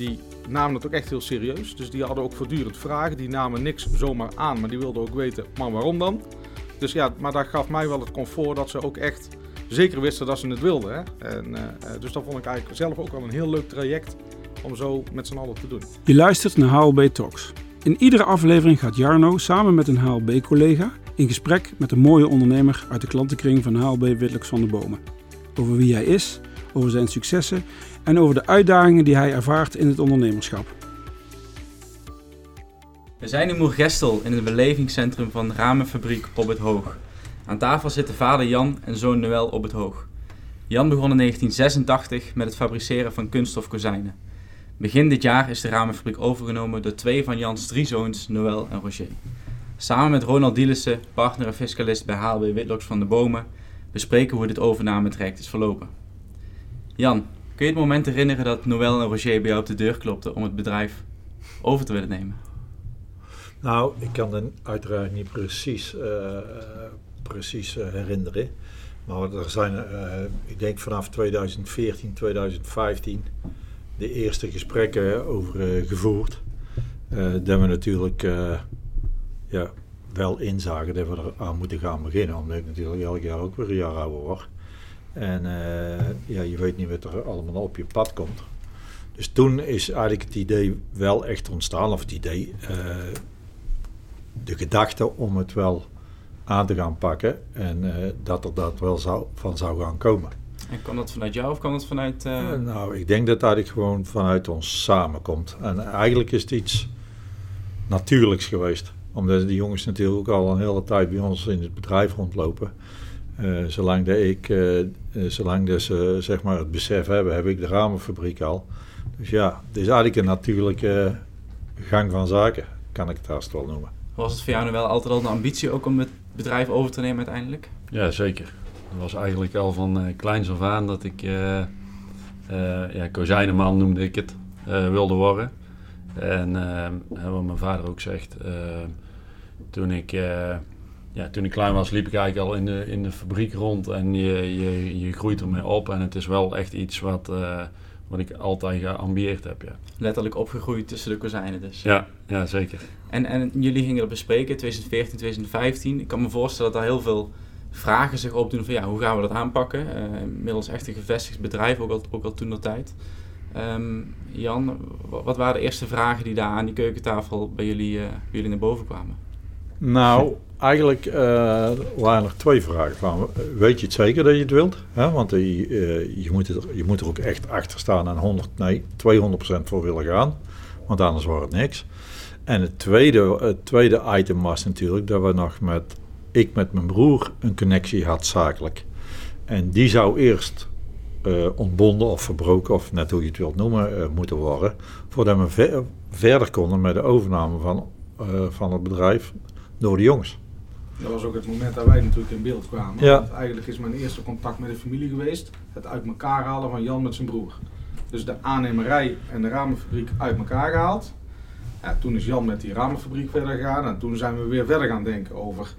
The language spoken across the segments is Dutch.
die namen het ook echt heel serieus. Dus die hadden ook voortdurend vragen. Die namen niks zomaar aan, maar die wilden ook weten, maar waarom dan? Dus ja, maar dat gaf mij wel het comfort dat ze ook echt zeker wisten dat ze het wilden. Hè? En, uh, dus dat vond ik eigenlijk zelf ook wel een heel leuk traject om zo met z'n allen te doen. Je luistert naar HLB Talks. In iedere aflevering gaat Jarno samen met een HLB-collega in gesprek met een mooie ondernemer uit de klantenkring van HLB Witlux van de Bomen. Over wie hij is, over zijn successen en over de uitdagingen die hij ervaart in het ondernemerschap. We zijn in Moergestel in het belevingscentrum van Ramenfabriek op het Hoog. Aan tafel zitten vader Jan en zoon Noël op het Hoog. Jan begon in 1986 met het fabriceren van kunststof kozijnen. Begin dit jaar is de ramenfabriek overgenomen door twee van Jans drie zoons, Noël en Roger. Samen met Ronald Dielissen, partner en fiscalist bij HLB Witloks van de Bomen, bespreken hoe dit overnametraject is verlopen. Jan, kun je het moment herinneren dat Noël en Roger bij jou op de deur klopten om het bedrijf over te willen nemen? Nou, ik kan het uiteraard niet precies, uh, precies uh, herinneren. Maar er zijn, ik denk vanaf 2014, 2015, de eerste gesprekken over gevoerd. dat we natuurlijk ja, wel inzagen dat we er aan moeten gaan beginnen. Omdat ik natuurlijk elk jaar ook weer een jaar ouder word. En ja, je weet niet wat er allemaal op je pad komt. Dus toen is eigenlijk het idee wel echt ontstaan, of het idee, de gedachte om het wel aan te gaan pakken en uh, dat er dat wel zou, van zou gaan komen. En kan dat vanuit jou of kan dat vanuit... Nou, ik denk dat dat eigenlijk gewoon vanuit ons samenkomt. En eigenlijk is het iets natuurlijks geweest. Omdat die jongens natuurlijk ook al een hele tijd bij ons in het bedrijf rondlopen. Uh, zolang dat ik, zolang dat ze zeg maar het besef hebben, heb ik de ramenfabriek al. Dus ja, het is eigenlijk een natuurlijke gang van zaken, kan ik het haast wel noemen. Was het voor jou nu wel altijd al een ambitie ook om het bedrijf over te nemen uiteindelijk? Ja, zeker. Dat was eigenlijk al van uh, kleins af aan dat ik, uh, uh, ja, kozijnenman noemde ik het, wilde worden. En wat mijn vader ook zegt, toen, ik, ja, toen ik klein was liep ik eigenlijk al in de, in de fabriek rond en je, je, je groeit ermee op. En het is wel echt iets wat wat ik altijd geambieerd heb. Ja. Letterlijk opgegroeid tussen de kozijnen dus. Ja, ja zeker. En, en jullie gingen dat bespreken, 2014, 2015. Ik kan me voorstellen dat daar heel veel vragen zich opdoen van ja, hoe gaan we dat aanpakken? Uh, inmiddels echt een gevestigd bedrijf, ook al, ook al toen de tijd. Um, Jan, wat waren de eerste vragen die daar aan die keukentafel bij jullie, uh, bij jullie naar boven kwamen? Nou, eigenlijk uh, waren er twee vragen. Weet je het zeker dat je het wilt? Want uh, je, moet er, je moet er ook echt achter staan en 100, nee, 200% voor willen gaan. Want anders wordt het niks. En het tweede, het tweede item was natuurlijk dat we nog met, ik met mijn broer een connectie had zakelijk. En die zou eerst uh, ontbonden of verbroken, of net hoe je het wilt noemen, moeten worden. Voordat we ver, verder konden met de overname van, van het bedrijf door de jongens. Dat was ook het moment dat wij natuurlijk in beeld kwamen. Ja. Want eigenlijk is mijn eerste contact met de familie geweest. Het uit elkaar halen van Jan met zijn broer. Dus de aannemerij en de ramenfabriek uit elkaar gehaald. Ja, toen is Jan met die ramenfabriek verder gegaan. En toen zijn we weer verder gaan denken over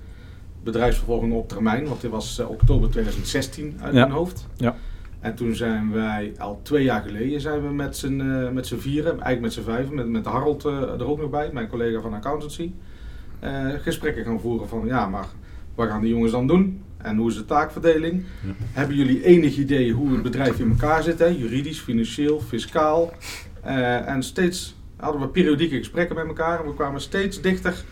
bedrijfsvervolging op termijn. Want dit was uh, oktober 2016 uit mijn hoofd. Ja. En toen zijn wij al twee jaar geleden zijn we met z'n uh, met vieren, eigenlijk met z'n vijven, met, met Harold uh, er ook nog bij, mijn collega van accountancy. Uh, gesprekken gaan voeren van ja, maar wat gaan die jongens dan doen? En hoe is de taakverdeling? Ja. Hebben jullie enig idee hoe het bedrijf in elkaar zit? Hè? Juridisch, financieel, fiscaal. Uh, en steeds hadden we periodieke gesprekken met elkaar. En we kwamen steeds dichter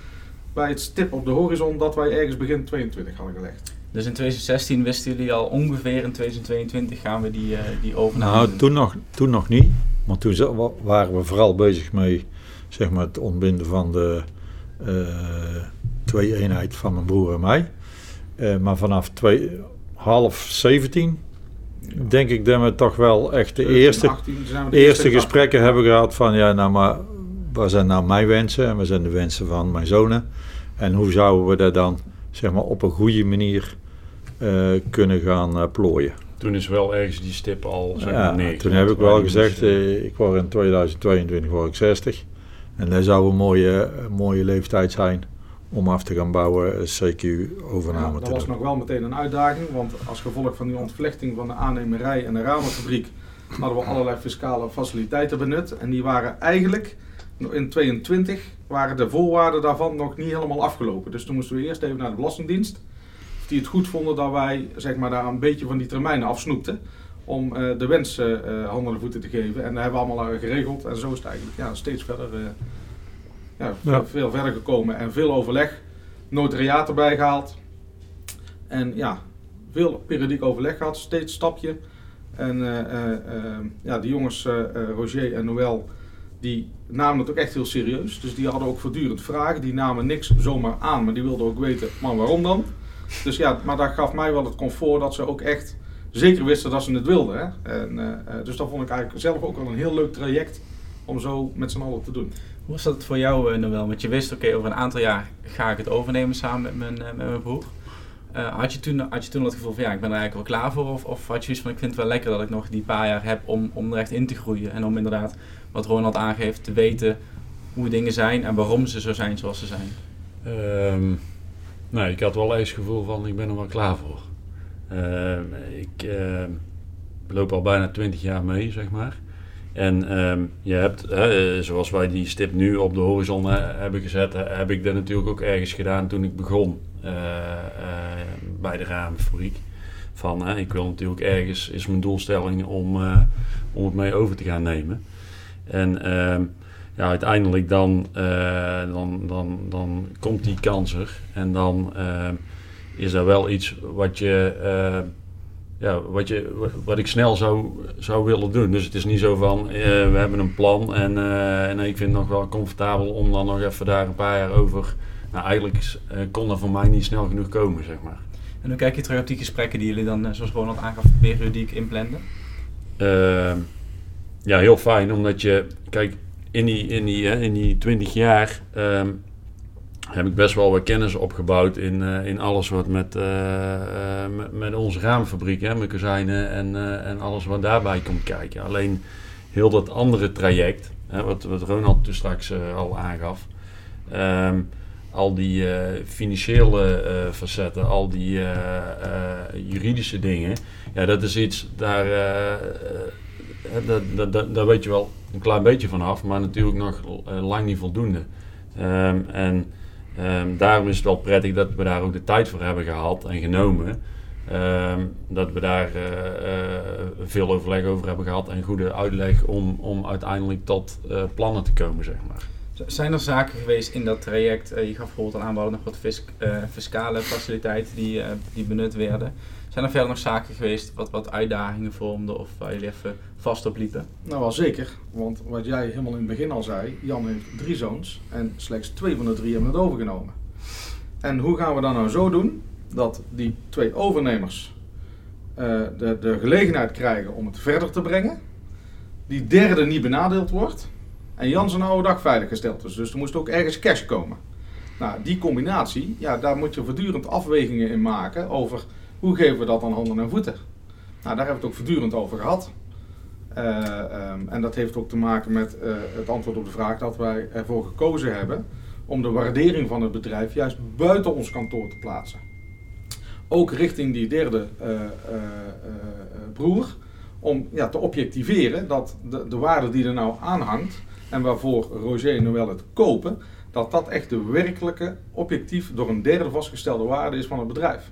bij het stip op de horizon dat wij ergens begin 22 hadden gelegd. Dus in 2016 wisten jullie al ongeveer in 2022 gaan we die, uh, die overname Nou, toen nog, toen nog niet. Want toen waren we vooral bezig met zeg maar, het ontbinden van de uh, twee eenheid van mijn broer en mij. Uh, maar vanaf twee, half 17 denk ik dat we toch wel echt de eerste, 18, de eerste gesprekken hebben gehad van ja, nou maar wat zijn nou mijn wensen en wat zijn de wensen van mijn zonen en hoe zouden we dat dan zeg maar op een goede manier uh, kunnen gaan uh, plooien. Toen is wel ergens die stip al zeg ja, Toen heb ik wel gezegd, uh, ik word in 2022 word ik 60 en dat zou een mooie, mooie leeftijd zijn om af te gaan bouwen, CQ-overname ja, te doen. Dat was nog wel meteen een uitdaging, want als gevolg van die ontvlechting van de aannemerij en de ramenfabriek hadden we allerlei fiscale faciliteiten benut. En die waren eigenlijk in 22 waren de voorwaarden daarvan nog niet helemaal afgelopen. Dus toen moesten we eerst even naar de Belastingdienst. Die het goed vonden dat wij zeg maar, daar een beetje van die termijnen afsnoepten. Om uh, de wens uh, handen en voeten te geven. En dat hebben we allemaal geregeld. En zo is het eigenlijk ja, steeds verder, ja, ja. Veel, verder gekomen. En veel overleg. Notariaat erbij gehaald. En ja, veel periodiek overleg gehad. Steeds stapje. En ja, die jongens, Roger en Noël die namen het ook echt heel serieus. Dus die hadden ook voortdurend vragen. Die namen niks zomaar aan, maar die wilden ook weten, maar waarom dan? Dus ja, maar dat gaf mij wel het comfort dat ze ook echt zeker wisten dat ze het wilden. Hè? En, uh, dus dat vond ik eigenlijk zelf ook wel een heel leuk traject om zo met z'n allen te doen. Hoe was dat voor jou, uh, Noël? Want je wist, oké, over een aantal jaar ga ik het overnemen samen met mijn, uh, met mijn broer. had, je toen, had je toen het gevoel van, ja, ik ben er eigenlijk wel klaar voor? Of, of had je iets van, ik vind het wel lekker dat ik nog die paar jaar heb om, om er echt in te groeien? En om inderdaad wat Ronald aangeeft, te weten hoe dingen zijn en waarom ze zo zijn zoals ze zijn? Um, nee, ik had wel eens het gevoel van ik ben er wel klaar voor. Uh, ik uh, loop al bijna 20 jaar mee, zeg maar. En um, je hebt, zoals wij die stip nu op de horizon hebben gezet, heb ik dat natuurlijk ook ergens gedaan toen ik begon uh, bij de ramenfabriek. Van, ik wil natuurlijk ergens, is mijn doelstelling om, om het mee over te gaan nemen. En ehm, ja, uiteindelijk dan, dan, dan, dan komt die kans er. En dan is er wel iets wat je, uh, ja, wat, je, wat ik snel zou, zou willen doen. Dus het is niet zo van, we hebben een plan en, en ik vind het nog wel comfortabel om dan nog even daar een paar jaar over... Nou, eigenlijk kon er voor mij niet snel genoeg komen, zeg maar. En hoe kijk je terug op die gesprekken die jullie dan, zoals Ronald aangaf, periodiek inplannen? Ehm, ja, heel fijn, omdat je, kijk, in die, in die, in die 20 jaar um, heb ik best wel wat kennis opgebouwd in, uh, in alles wat met, uh, uh, met, met, onze raamfabriek, hè, met kozijnen en, en alles wat daarbij komt kijken. Alleen heel dat andere traject, hè, wat, wat Ronald toen straks al aangaf, um, al die financiële facetten, al die juridische dingen, ja, dat is iets, daar daar weet je wel een klein beetje van af, maar natuurlijk nog lang niet voldoende. Um, en um, daarom is het wel prettig dat we daar ook de tijd voor hebben gehad en genomen. Um, dat we daar uh, uh, veel overleg over hebben gehad en goede uitleg om, om uiteindelijk tot plannen te komen, zeg maar. Zijn er zaken geweest in dat traject? je gaf bijvoorbeeld aan aanbouwen nog wat fisc fiscale faciliteiten die, die benut werden. Zijn er verder nog zaken geweest wat, wat uitdagingen vormden of waar jullie even vast op liepen? Nou, wel zeker. Want wat jij helemaal in het begin al zei, Jan heeft drie zoons en slechts twee van de drie hebben het overgenomen. En hoe gaan we dan nou zo doen dat die twee overnemers uh, de, de gelegenheid krijgen om het verder te brengen, die derde niet benadeeld wordt en Jan zijn oude dag veiliggesteld is. Dus er moest ook ergens cash komen. Nou, die combinatie, ja, daar moet je voortdurend afwegingen in maken over hoe geven we dat aan handen en voeten? Nou, daar hebben we het ook voortdurend over gehad. Uh, um, en dat heeft ook te maken met uh, het antwoord op de vraag dat wij ervoor gekozen hebben om de waardering van het bedrijf juist buiten ons kantoor te plaatsen. Ook richting die derde uh, broer, om ja, te objectiveren dat de, de waarde die er nou aanhangt en waarvoor Roger en Noël het kopen, dat dat echt de werkelijke, objectief door een derde vastgestelde waarde is van het bedrijf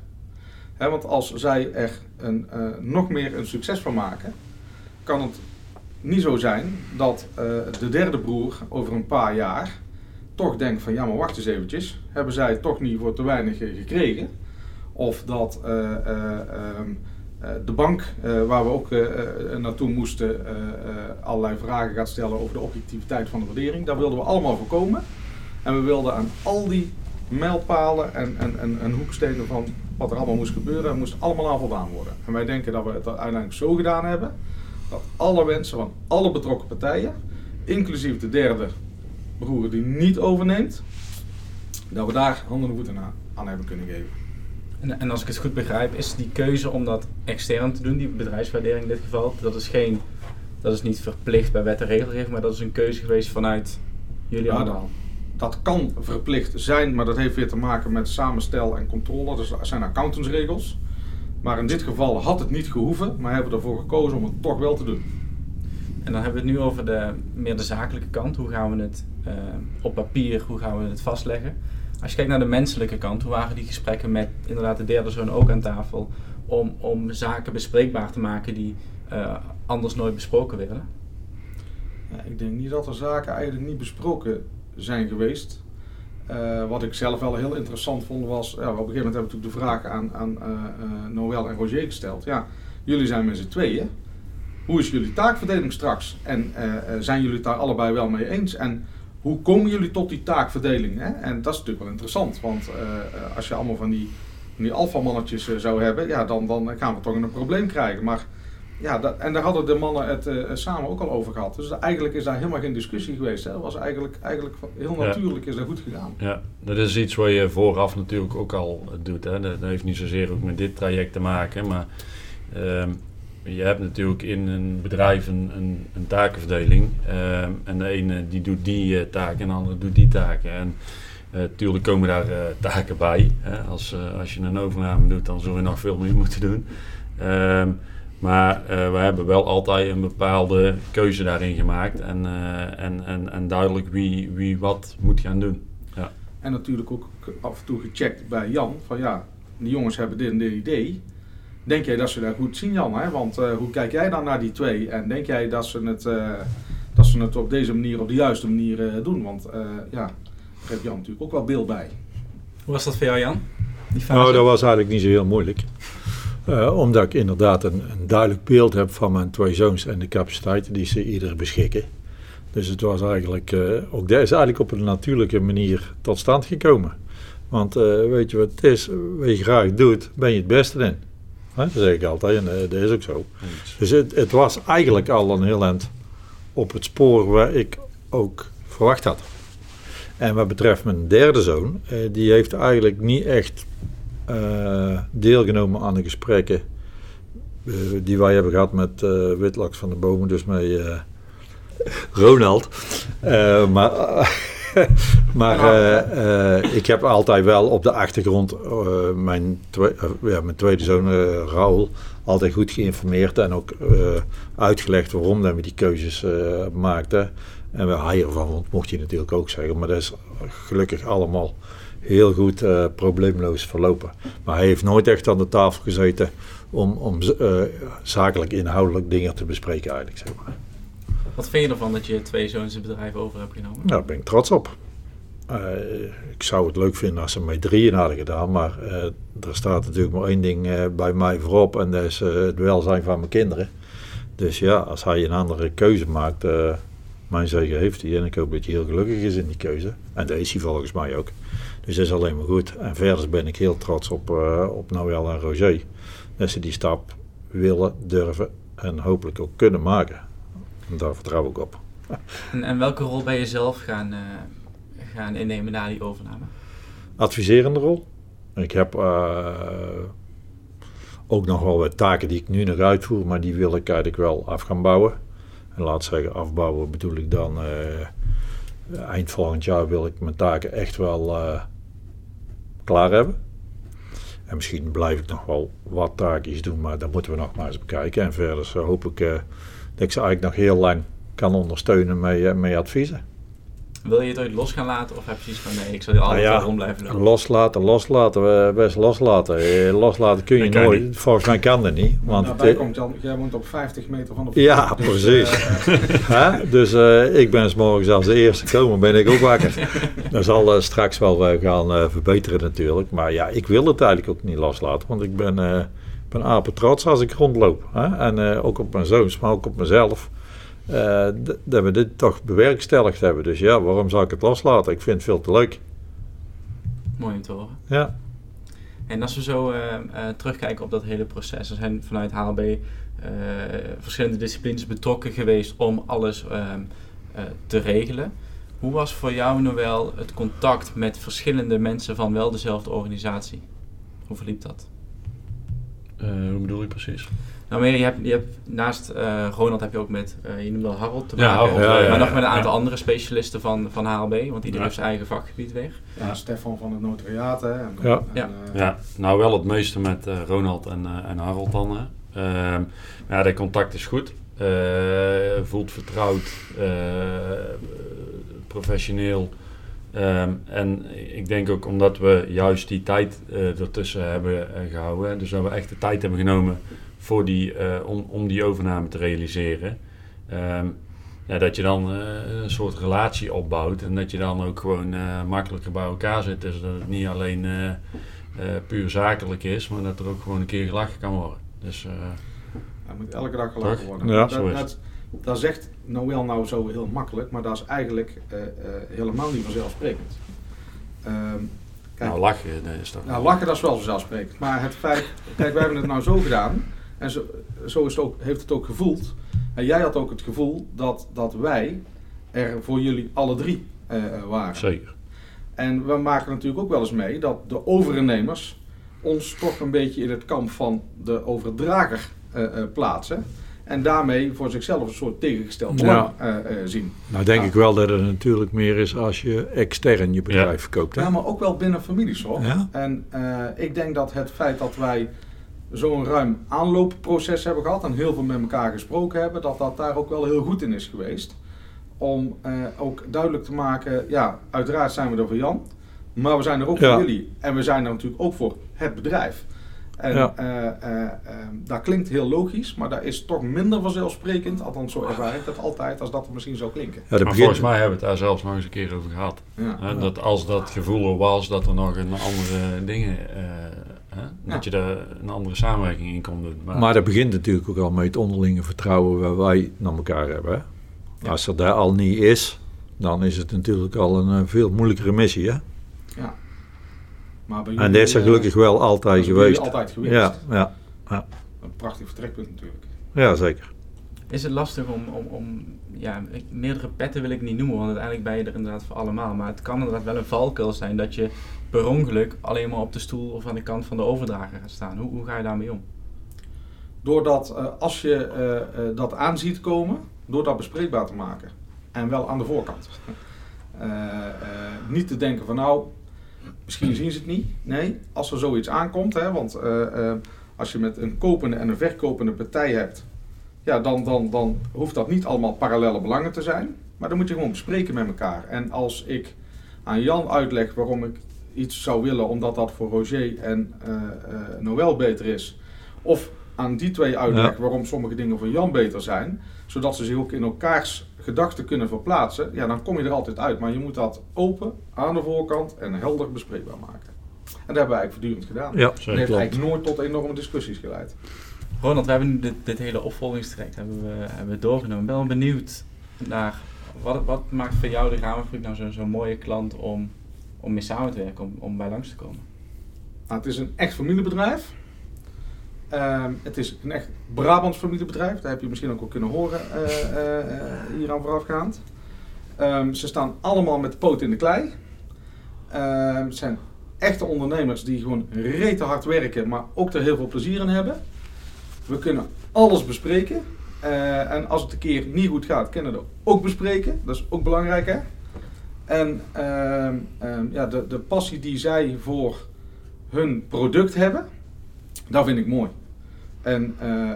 want als zij er een, uh, nog meer een succes van maken, kan het niet zo zijn dat uh, de derde broer over een paar jaar toch denkt van ja maar wacht eens eventjes, hebben zij toch niet voor te weinig gekregen? Of dat ehm, de bank waar we ook naartoe moesten allerlei vragen gaat stellen over de objectiviteit van de waardering. Daar wilden we allemaal voorkomen. En we wilden aan al die mijlpalen en, en, en, en hoekstenen van wat er allemaal moest gebeuren, moest allemaal aan voldaan worden. En wij denken dat we het uiteindelijk zo gedaan hebben, dat alle wensen van alle betrokken partijen, inclusief de derde broer die niet overneemt, dat we daar handen en voeten aan, hebben kunnen geven. En, en, als ik het goed begrijp, is die keuze om dat extern te doen, die bedrijfswaardering in dit geval, dat is geen, dat is niet verplicht bij wet en regelgeving, maar dat is een keuze geweest vanuit jullie allemaal dat kan verplicht zijn, maar dat heeft weer te maken met samenstel en controle. Dus dat zijn accountantsregels. Maar in dit geval had het niet gehoeven, maar hebben we ervoor gekozen om het toch wel te doen. En dan hebben we het nu over de, meer de zakelijke kant. Hoe gaan we het uh, op papier, hoe gaan we het vastleggen? Als je kijkt naar de menselijke kant, hoe waren die gesprekken met inderdaad de derde zoon ook aan tafel om, om zaken bespreekbaar te maken die uh, anders nooit besproken werden? Ja, ik denk niet dat er zaken eigenlijk niet besproken zijn geweest. Uh, wat ik zelf wel heel interessant vond was, ja, op een gegeven moment heb ik natuurlijk de vraag aan, aan uh, Noël en Roger gesteld. Ja, jullie zijn met z'n tweeën. Hoe is jullie taakverdeling straks? En zijn jullie het daar allebei wel mee eens? En hoe komen jullie tot die taakverdeling? Hè? En dat is natuurlijk wel interessant, want als je allemaal van die, die alfamannetjes zou hebben, ja, dan, dan gaan we toch een probleem krijgen. Maar ja, dat, en daar hadden de mannen het uh, samen ook al over gehad. Dus eigenlijk is daar helemaal geen discussie geweest. Hè. Dat was eigenlijk, eigenlijk heel natuurlijk is dat goed gegaan. Ja, dat is iets wat je vooraf natuurlijk ook al doet. Hè. Dat, heeft niet zozeer ook met dit traject te maken. Maar um, je hebt natuurlijk in een bedrijf een, een, een takenverdeling. Um, en de ene die doet die uh, taken en de andere doet die taken. En natuurlijk uh, komen daar taken bij. Hè. Als, als je een overname doet, dan zul je nog veel meer moeten doen. Um, maar uh, we hebben wel altijd een bepaalde keuze daarin gemaakt en, uh, en, en, en duidelijk wie, wie wat moet gaan doen. Ja. En natuurlijk ook af en toe gecheckt bij Jan van ja, die jongens hebben dit en dit idee. Denk jij dat ze dat goed zien Jan? Hè? Want uh, hoe kijk jij dan naar die twee? En denk jij dat ze het, dat ze het op deze manier, op de juiste manier doen? Want ja, daar heeft Jan natuurlijk ook wel beeld bij. Hoe was dat voor jou Jan? nou, dat was eigenlijk niet zo heel moeilijk. Uh, omdat ik inderdaad een, een, duidelijk beeld heb van mijn twee zoons en de capaciteiten die ze ieder beschikken. Dus het was eigenlijk, uh, ook dat is eigenlijk op een natuurlijke manier tot stand gekomen. Want uh, weet je wat het is, wat je graag doet, ben je het beste in. Dat zeg ik altijd en dat is ook zo. Dus het, het, was eigenlijk al een heel eind op het spoor waar ik ook verwacht had. En wat betreft mijn derde zoon, die heeft eigenlijk niet echt uh, deelgenomen aan de gesprekken uh, die wij hebben gehad met uh, Witlaks van de Bomen, dus met Ronald. maar maar ik heb altijd wel op de achtergrond mijn, twe ja, mijn tweede zoon Raoul altijd goed geïnformeerd en ook uitgelegd waarom we die keuzes maakten. En we hiervan vond, mocht je natuurlijk ook zeggen, maar dat is gelukkig allemaal heel goed uh, probleemloos verlopen. Maar hij heeft nooit echt aan de tafel gezeten om, om uh, zakelijk inhoudelijk dingen te bespreken eigenlijk, zeg maar. Wat vind je ervan dat je twee zoons het bedrijf over hebt genomen? Nou, daar ben ik trots op. Uh, ik zou het leuk vinden als ze met drieën hadden gedaan, maar er staat natuurlijk maar één ding bij mij voorop en dat is het welzijn van mijn kinderen. Dus ja, als hij een andere keuze maakt, mijn zegen heeft hij en ik hoop dat hij heel gelukkig is in die keuze. En dat is hij volgens mij ook. Dus dat is alleen maar goed. En verder ben ik heel trots op, uh, op Noël en Roger. Dat ze die stap willen, durven en hopelijk ook kunnen maken. En daar vertrouw ik op. En, en welke rol ben je zelf gaan, uh, gaan innemen na die overname? Adviserende rol. Ik heb uh, ook nog wel wat taken die ik nu nog uitvoer, maar die wil ik eigenlijk wel af gaan bouwen. En laat zeggen, afbouwen bedoel ik dan eind volgend jaar wil ik mijn taken echt wel klaar hebben. En misschien blijf ik nog wel wat taakjes doen, maar dat moeten we nog maar eens bekijken. En verder hoop ik uh, dat ik ze eigenlijk nog heel lang kan ondersteunen met, uh, met adviezen. Wil je het ooit los gaan laten of heb je zoiets van nee, ik zal je altijd nou ja, rond blijven lopen? Loslaten, loslaten, best loslaten. Eh, loslaten kun je nooit. Niet. Volgens mij kan dat niet. Want nou, komt dan, jij woont op 50 meter van de Ja, dus, precies. Uh, dus uh, ik ben s morgens als de eerste komen, ben ik ook wakker. dat zal uh, straks wel gaan verbeteren natuurlijk. Maar ja, ik wil het eigenlijk ook niet loslaten. Want ik ben, ben apen trots als ik rondloop. Hè? En ook op mijn zoons, maar ook op mezelf. Uh, dat we dit toch bewerkstelligd hebben. Dus ja, waarom zou ik het loslaten? Ik vind het veel te leuk. Mooi om te horen. Ja. En als we zo uh, uh, terugkijken op dat hele proces, er zijn vanuit HLB verschillende disciplines betrokken geweest om alles ehm, te regelen. Hoe was voor jou nou wel het contact met verschillende mensen van wel dezelfde organisatie? Hoe verliep dat? hoe bedoel je precies? Nou, maar je hebt, je hebt naast uh, Ronald heb je ook met, uh, je noemde al Harold te maken, ja, ja, ja, maar nog met een aantal andere specialisten van, van HLB, want iedereen heeft zijn eigen vakgebied weer. Ja, Stefan van het notariaat. Hè, en, ja. En, uh, ja, nou wel het meeste met Ronald en, en Harold dan. Ehm, ja, de contact is goed. voelt vertrouwd, professioneel. Ehm, en ik denk ook omdat we juist die tijd uh, ertussen hebben gehouden. Dus dat we echt de tijd hebben genomen voor die, om, om die overname te realiseren. Um, ja, dat je dan uh, een soort relatie opbouwt en dat je dan ook gewoon uh, makkelijker bij elkaar zit. Dus dat het niet alleen uh, puur zakelijk is, maar dat er ook gewoon een keer gelachen kan worden. Dus, er moet elke dag gelachen worden. Ja, dat, dat, dat, zegt Noël nou zo heel makkelijk, maar dat is eigenlijk helemaal niet vanzelfsprekend. Um, kijk, nou, lachen is toch... Nou, lachen dat is wel vanzelfsprekend. Maar het feit, kijk, wij hebben het nou zo gedaan en zo, zo is het ook, heeft het ook gevoeld en jij had ook het gevoel dat, dat wij er voor jullie alle drie uh, waren. Zeker. En we maken natuurlijk ook wel eens mee dat de overnemers ons toch een beetje in het kamp van de overdrager uh, uh, plaatsen. En daarmee voor zichzelf een soort tegengesteld belang zien. Nou denk ik wel dat het natuurlijk meer is als je extern je bedrijf ja. verkoopt. Hè? Ja, maar ook wel binnen families hoor. Ja? En ik denk dat het feit dat wij zo'n ruim aanloopproces hebben gehad en heel veel met elkaar gesproken hebben, dat dat daar ook wel heel goed in is geweest. Om eh, ook duidelijk te maken, ja, uiteraard zijn we er voor Jan, maar we zijn er ook voor jullie. En we zijn er natuurlijk ook voor het bedrijf. En ja. uh, uh, dat klinkt heel logisch, maar dat is toch minder vanzelfsprekend, althans zo ervaar ik dat altijd, als dat misschien zou klinken. Ja, maar volgens mij hebben we het daar zelfs nog eens een keer over gehad. Ja. dat als dat gevoel er was, dat er nog een andere dingen dat je daar een andere samenwerking in kon doen. Maar, maar dat begint natuurlijk ook al met het onderlinge vertrouwen waar wij naar elkaar hebben. Als er daar al niet is, dan is het natuurlijk al een eh, veel moeilijkere missie. Hè? Ja. Maar bij en dat is er gelukkig wel altijd geweest. altijd geweest. Ja, ja, ja. Een prachtig vertrekpunt natuurlijk. Ja, zeker. Is het lastig om, om, om ja, meerdere petten wil ik niet noemen, want uiteindelijk ben je er inderdaad voor allemaal. Maar het kan inderdaad wel een valkuil zijn dat je per ongeluk alleen maar op de stoel of aan de kant van de overdrager gaat staan. Hoe, hoe ga je daarmee om? Doordat uh, als je uh, uh, dat aanziet komen, door dat bespreekbaar te maken. En wel aan de voorkant. niet te denken van nou, misschien zien ze het niet. Nee, als er zoiets aankomt, hè, want als je met een kopende en een verkopende partij hebt, ja, dan, dan, dan hoeft dat niet allemaal parallele belangen te zijn. Maar dan moet je gewoon bespreken met elkaar. En als ik aan Jan uitleg waarom ik iets zou willen omdat dat voor Roger en uh, uh, Noël beter is. Of aan die twee uitleg waarom sommige dingen voor Jan beter zijn. Zodat ze zich ook in elkaars gedachten kunnen verplaatsen. Ja, dan kom je er altijd uit. Maar je moet dat open, aan de voorkant en helder bespreekbaar maken. En dat hebben wij eigenlijk voortdurend gedaan. Ja, dat heeft eigenlijk nooit tot enorme discussies geleid. Ronald, we hebben nu dit, dit hele opvolgingstraject hebben we, hebben we doorgenomen. Ik ben wel benieuwd naar wat, wat maakt voor jou de Ramenfabriek nou zo'n zo mooie klant om om mee samen te werken, om, om bij langs te komen? Nou, het is een echt familiebedrijf. Uh, het is een echt Brabants familiebedrijf. Daar heb je misschien ook al kunnen horen uh, hier aan voorafgaand. Um, ze staan allemaal met de poot in de klei. Ehm, het zijn echte ondernemers die gewoon rete hard werken, maar ook er heel veel plezier in hebben. We kunnen alles bespreken. en als het een keer niet goed gaat, kunnen we het ook bespreken. Dat is ook belangrijk hè. En uh, ja, de, de passie die zij voor hun product hebben, dat vind ik mooi. En uh,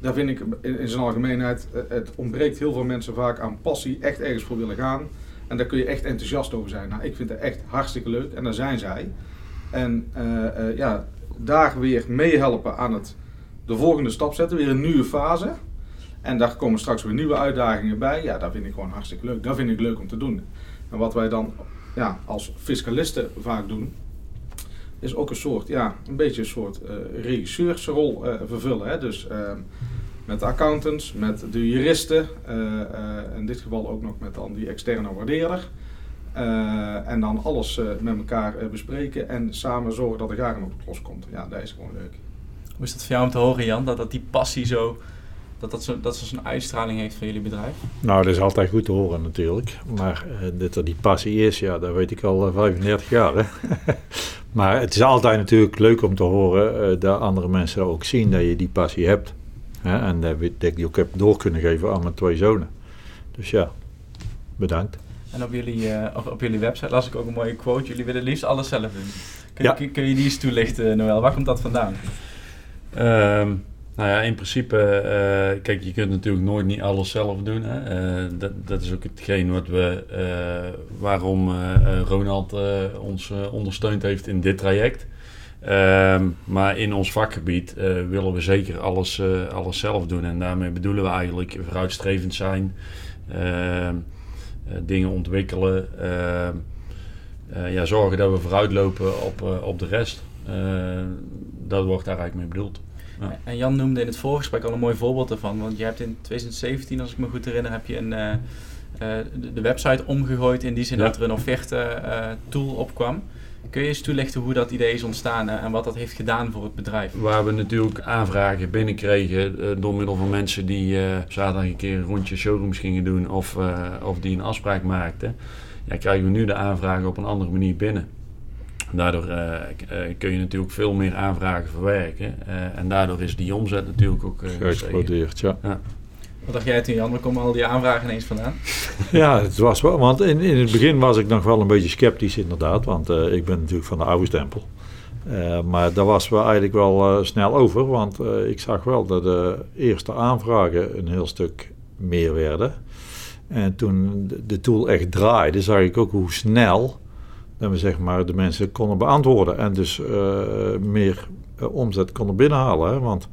daar vind ik in, zijn algemeenheid, eh, het ontbreekt heel veel mensen vaak aan passie, echt ergens voor willen gaan. En daar kun je echt enthousiast over zijn. Nou, ik vind het echt hartstikke leuk en daar zijn zij. En uh, ja, daar weer meehelpen aan het de volgende stap zetten, weer een nieuwe fase. En daar komen straks weer nieuwe uitdagingen bij. Ja, dat vind ik gewoon hartstikke leuk. Dat vind ik leuk om te doen. En wat wij dan ja, als fiscalisten vaak doen, is ook een soort, ja, een beetje een soort uh, regisseursrol uh, vervullen. Hè? Dus uh, met de accountants, met de juristen, in dit geval ook nog met dan die externe waardeerder. en dan alles met elkaar bespreken en samen zorgen dat de garen op het loskomt. Ja, dat is gewoon leuk. Hoe is dat voor jou om te horen, Jan, dat, dat die passie zo dat dat, zo, dat zo'n uitstraling heeft van jullie bedrijf? Nou, dat is altijd goed te horen natuurlijk. Maar uh, dat er die passie is, ja, dat weet ik al 35 eh, jaar. Hè? maar het is altijd natuurlijk leuk om te horen uh, dat andere mensen ook zien dat je die passie hebt. Hè? En dat ik die ook heb door kunnen geven aan mijn twee zonen. Dus ja, bedankt. En op jullie, op, op, jullie website las ik ook een mooie quote. Jullie willen liefst alles zelf doen. Kun, ja. kun, kun je die eens toelichten, Noël? Waar komt dat vandaan? Um, Nou ja, in principe, uh, kijk, je kunt natuurlijk nooit niet alles zelf doen. Hè? Uh, dat, dat is ook hetgeen wat we, uh, waarom Ronald ons ondersteund heeft in dit traject. Ehm, maar in ons vakgebied willen we zeker alles, alles zelf doen. En daarmee bedoelen we eigenlijk vooruitstrevend zijn, ehm, dingen ontwikkelen, ehm, ja, zorgen dat we vooruitlopen op, op de rest. dat wordt daar eigenlijk mee bedoeld. En Jan noemde in het voorgesprek al een mooi voorbeeld ervan. Want je hebt in 2017, als ik me goed herinner, heb je een, uh, de, website omgegooid in die zin dat er een offerte uh, tool opkwam. Kun je eens toelichten hoe dat idee is ontstaan en wat dat heeft gedaan voor het bedrijf? Waar we natuurlijk aanvragen binnenkregen door middel van mensen die zaterdag een keer een rondje showrooms gingen doen of, of die een afspraak maakten. Ja, krijgen we nu de aanvragen op een andere manier binnen. Daardoor uh, kun je natuurlijk veel meer aanvragen verwerken. Uh, en daardoor is die omzet natuurlijk ook uh, geëxplodeerd. Ja. ja. Wat dacht jij toen, Jan? Waar komen al die aanvragen ineens vandaan? ja, het was wel. Want in, in het begin was ik nog wel een beetje sceptisch, inderdaad. Want ik ben natuurlijk van de oude stempel. maar daar was we eigenlijk wel snel over. Want ik zag wel dat de eerste aanvragen een heel stuk meer werden. En toen de tool echt draaide, zag ik ook hoe snel dat we zeg maar de mensen konden beantwoorden en dus uh, meer uh, omzet konden binnenhalen. Hè? Want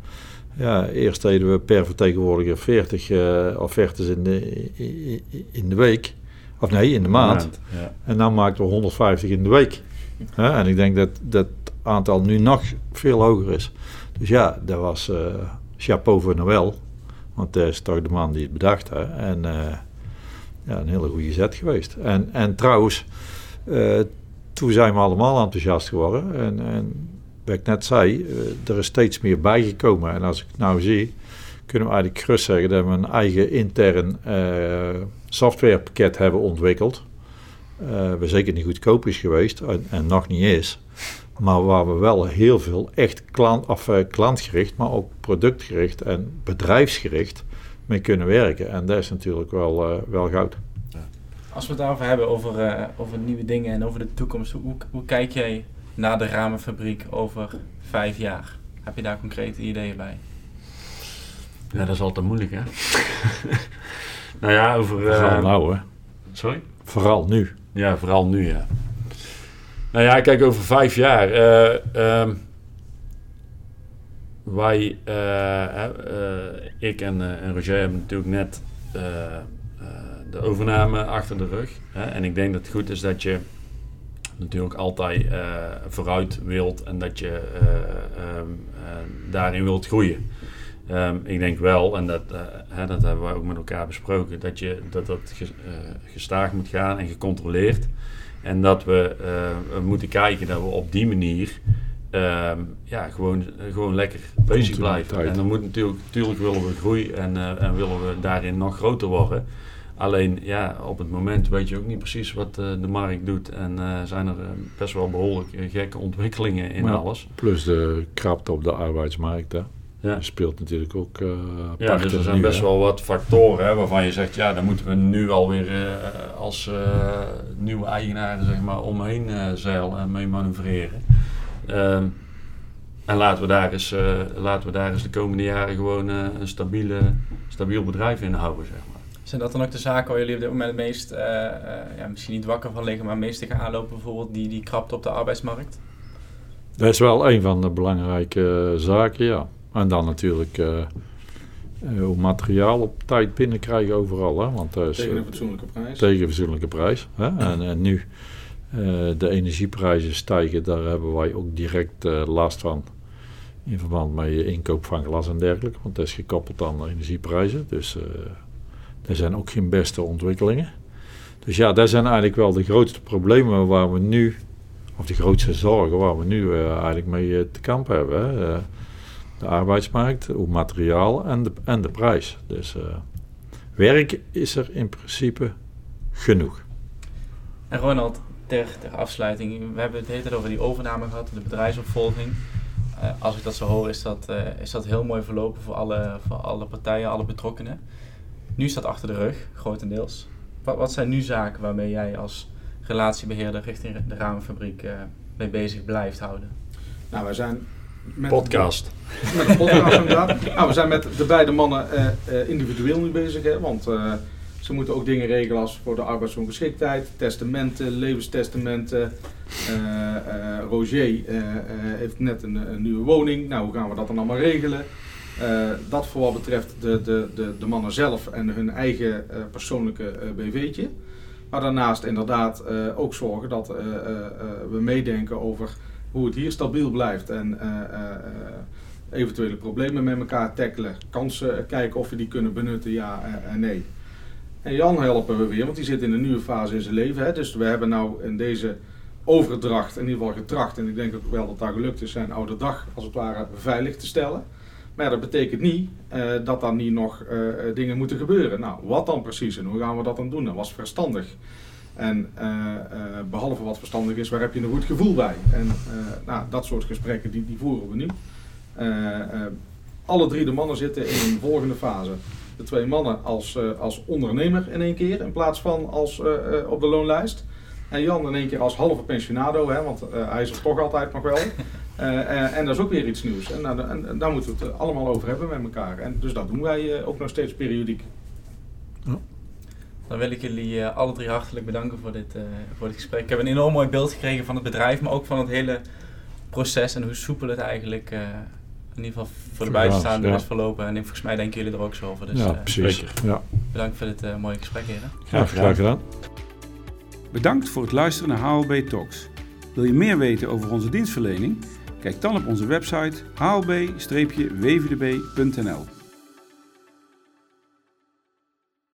ja, eerst deden we per vertegenwoordiger 40 uh, eh, offertes in de, in de week. Of nee, in de maand. ja. En dan maakten we 150 in de week. Hè? En ik denk dat dat aantal nu nog veel hoger is. Dus ja, dat was chapeau voor Noël. Want dat is toch de man die het bedacht. Hè? En ja, een hele goede zet geweest. En, en trouwens uh, toen zijn we allemaal enthousiast geworden. En, en wat ik net zei, uh, er is steeds meer bijgekomen. En als ik het nou zie, kunnen we eigenlijk gerust zeggen dat we een eigen intern uh, softwarepakket hebben ontwikkeld. we zeker niet goedkoop is geweest en, en, nog niet is. Maar waar we wel heel veel echt klant, of, klantgericht, maar ook productgericht en bedrijfsgericht mee kunnen werken. En dat is natuurlijk wel, wel goud. Als we het daarover hebben, over, uh, over nieuwe dingen en over de toekomst, hoe, hoe kijk jij naar de ramenfabriek over vijf jaar? Heb je daar concrete ideeën bij? Ja, dat is altijd moeilijk, hè? nou ja, over... Uh, vooral nou, hè? Sorry? Vooral nu. Ja, vooral nu, ja. Nou ja, kijk, over vijf jaar... Uh, um, wij, ik en, en Roger hebben natuurlijk net de overname achter de rug. Hè? En ik denk dat het goed is dat je natuurlijk altijd uh, vooruit wilt en dat je uh, um, uh, daarin wilt groeien. Um, ik denk wel, en dat, hè, dat hebben we ook met elkaar besproken, dat je, dat, dat gestaag moet gaan en gecontroleerd. En dat we, moeten kijken dat we op die manier um, ja, gewoon, gewoon lekker bezig blijven. En dan moet natuurlijk, natuurlijk willen we groeien en, en willen we daarin nog groter worden. Alleen ja, op het moment weet je ook niet precies wat uh, de markt doet. En uh, zijn er uh, best wel behoorlijk gekke ontwikkelingen in alles. Plus de krapte op de arbeidsmarkt. Hè? Ja. Dat speelt natuurlijk ook. ja, dus er zijn best wel wat factoren hè, waarvan je zegt, ja, daar moeten we nu alweer als nieuwe eigenaren zeg maar, omheen zeilen en mee manoeuvreren. Ehm, en laten we, daar eens, laten we daar eens de komende jaren gewoon een stabiele, stabiel bedrijf in houden. Zeg maar. Zijn dat dan ook de zaken waar jullie op dit moment het meest, uh, uh, ja, misschien niet wakker van liggen, maar het meest aanlopen, bijvoorbeeld die, die krapte op de arbeidsmarkt? Dat is wel een van de belangrijke uh, zaken, ja. En dan natuurlijk hoe materiaal op tijd binnenkrijgen overal. Hè? Want, tegen een fatsoenlijke prijs. Tegen een fatsoenlijke prijs. Hè? En, en, nu de energieprijzen stijgen, daar hebben wij ook direct last van. In verband met je inkoop van glas en dergelijke. Want dat is gekoppeld aan de energieprijzen. Dus er zijn ook geen beste ontwikkelingen. Dus ja, dat zijn eigenlijk wel de grootste problemen waar we nu, of de grootste zorgen waar we nu uh, eigenlijk mee uh, te kampen hebben. Hè. Uh, de arbeidsmarkt, het materiaal en de, en de prijs. Dus werk is er in principe genoeg. En Ronald, ter, ter afsluiting, we hebben het hele tijd over die overname gehad, de bedrijfsopvolging. als ik dat zo hoor, is dat, is dat heel mooi verlopen voor alle, voor alle partijen, alle betrokkenen. Nu staat achter de rug, grotendeels. Wat, wat zijn nu zaken waarmee jij als relatiebeheerder richting de ramenfabriek uh, mee bezig blijft houden? Nou, wij zijn met podcast. Met een podcast inderdaad. Nou, we zijn met de beide mannen individueel nu bezig, hè, want ze moeten ook dingen regelen als voor de arbeidsongeschiktheid, testamenten, levenstestamenten. Roger heeft net een, een, nieuwe woning. Nou, hoe gaan we dat dan allemaal regelen? Dat voor wat betreft de, de, de, de mannen zelf en hun eigen persoonlijke BV'tje. Maar daarnaast inderdaad uh, ook zorgen dat uh, uh, we meedenken over hoe het hier stabiel blijft. En eventuele problemen met elkaar tackelen. Kansen kijken of we die kunnen benutten, ja en nee. En Jan helpen we weer, want die zit in een nieuwe fase in zijn leven. Hè. Dus we hebben nou in deze overdracht in ieder geval getracht. En ik denk ook wel dat dat gelukt is zijn oude dag als het ware veilig te stellen. Maar dat betekent niet uh, dat dan niet nog uh, dingen moeten gebeuren. Nou, wat dan precies en hoe gaan we dat dan doen? Dat was verstandig. En behalve wat verstandig is, waar heb je een goed gevoel bij? En nou, dat soort gesprekken die, die voeren we nu. alle drie de mannen zitten in een volgende fase. De twee mannen als, als ondernemer in één keer, in plaats van als op de loonlijst. En Jan in één keer als halve pensionado, hè, want hij is er toch altijd nog wel. Uh, en dat is ook weer iets nieuws. En, nou, en, en, daar moeten we het allemaal over hebben met elkaar. En dus dat doen wij ook nog steeds periodiek. Ja. Dan wil ik jullie alle drie hartelijk bedanken voor dit, voor dit gesprek. Ik heb een enorm mooi beeld gekregen van het bedrijf, maar ook van het hele proces en hoe soepel het eigenlijk in ieder geval voor de buitenstaanders ja. is verlopen. En volgens mij denken jullie er ook zo over. Dus, ja, precies. Ja. Bedankt voor dit mooie gesprek, heren. Graag, graag gedaan. Bedankt voor het luisteren naar HLB Talks. Wil je meer weten over onze dienstverlening? Kijk dan op onze website hlb-wvdb.nl.